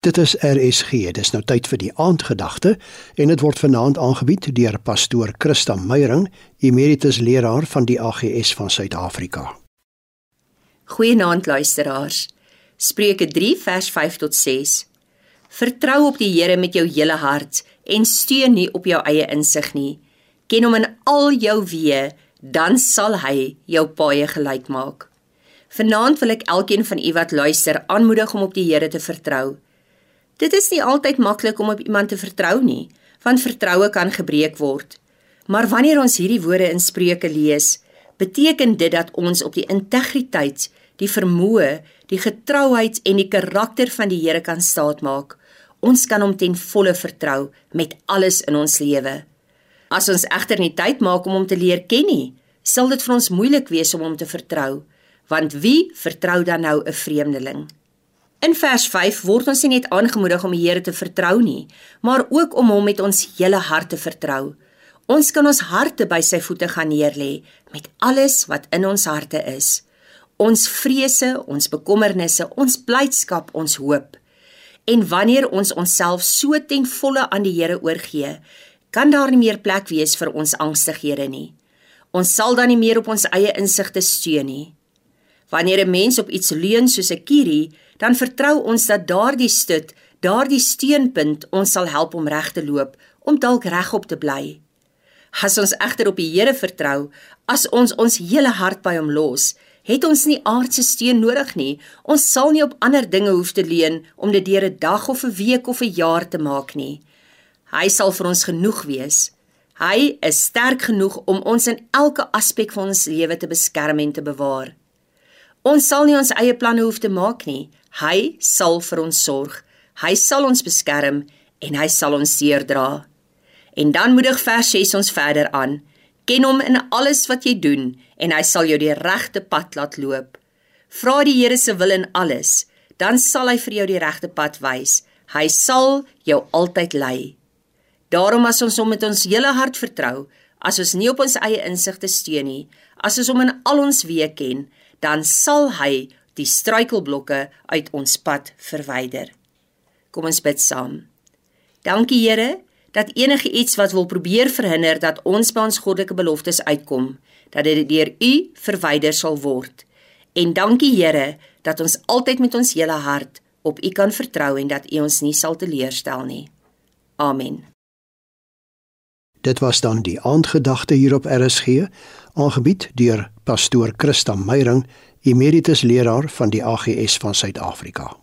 Dit is RSG. Dis nou tyd vir die aandgedagte en dit word vanaand aangebied deur pastoor Christa Meyering, emeritus leraar van die AGS van Suid-Afrika. Goeienaand luisteraars. Spreuke 3 vers 5 tot 6. Vertrou op die Here met jou hele hart en steun nie op jou eie insig nie. Ken hom in al jou weë, dan sal hy jou paaie gelyk maak. Vanaand wil ek elkeen van u wat luister aanmoedig om op die Here te vertrou. Dit is nie altyd maklik om op iemand te vertrou nie, want vertroue kan gebreek word. Maar wanneer ons hierdie woorde in Spreuke lees, beteken dit dat ons op die integriteit, die vermoë, die getrouheid en die karakter van die Here kan staatmaak. Ons kan hom ten volle vertrou met alles in ons lewe. As ons egter nie tyd maak om hom te leer ken nie, sal dit vir ons moeilik wees om hom te vertrou, want wie vertrou dan nou 'n vreemdeling? In vers 5 word ons nie net aangemoedig om die Here te vertrou nie, maar ook om hom met ons hele hart te vertrou. Ons kan ons harte by sy voete gaan neerlê met alles wat in ons harte is. Ons vrese, ons bekommernisse, ons blydskap, ons hoop. En wanneer ons onsself so ten volle aan die Here oorgee, kan daar nie meer plek wees vir ons angstighede nie. Ons sal dan nie meer op ons eie insigte steun nie. Wanneer 'n mens op iets leun soos 'n kierie, dan vertrou ons dat daardie stut, daardie steunpunt ons sal help om reg te loop, om dalk regop te bly. As ons egter op die Here vertrou, as ons ons hele hart by hom los, het ons nie aardse steun nodig nie. Ons sal nie op ander dinge hoef te leun om dit deur 'n dag of 'n week of 'n jaar te maak nie. Hy sal vir ons genoeg wees. Hy is sterk genoeg om ons in elke aspek van ons lewe te beskerm en te bewaar. Ons sal nie ons eie planne hoef te maak nie. Hy sal vir ons sorg. Hy sal ons beskerm en hy sal ons deerdra. En dan moedig vers 6 ons verder aan. Ken hom in alles wat jy doen en hy sal jou die regte pad laat loop. Vra die Here se wil in alles, dan sal hy vir jou die regte pad wys. Hy sal jou altyd lei. Daarom as ons hom met ons hele hart vertrou, as ons nie op ons eie insigte steun nie, as ons hom in al ons weë ken, dan sal hy die struikelblokke uit ons pad verwyder. Kom ons bid saam. Dankie Here dat enige iets wat wil probeer verhinder dat ons by ons goddelike beloftes uitkom, dat dit deur U verwyder sal word. En dankie Here dat ons altyd met ons hele hart op U kan vertrou en dat U ons nie sal teleurstel nie. Amen. Dit was dan die aandgedagte hier op RSG, aangebied deur pastoor Christa Meyring, emeritus leraar van die AGS van Suid-Afrika.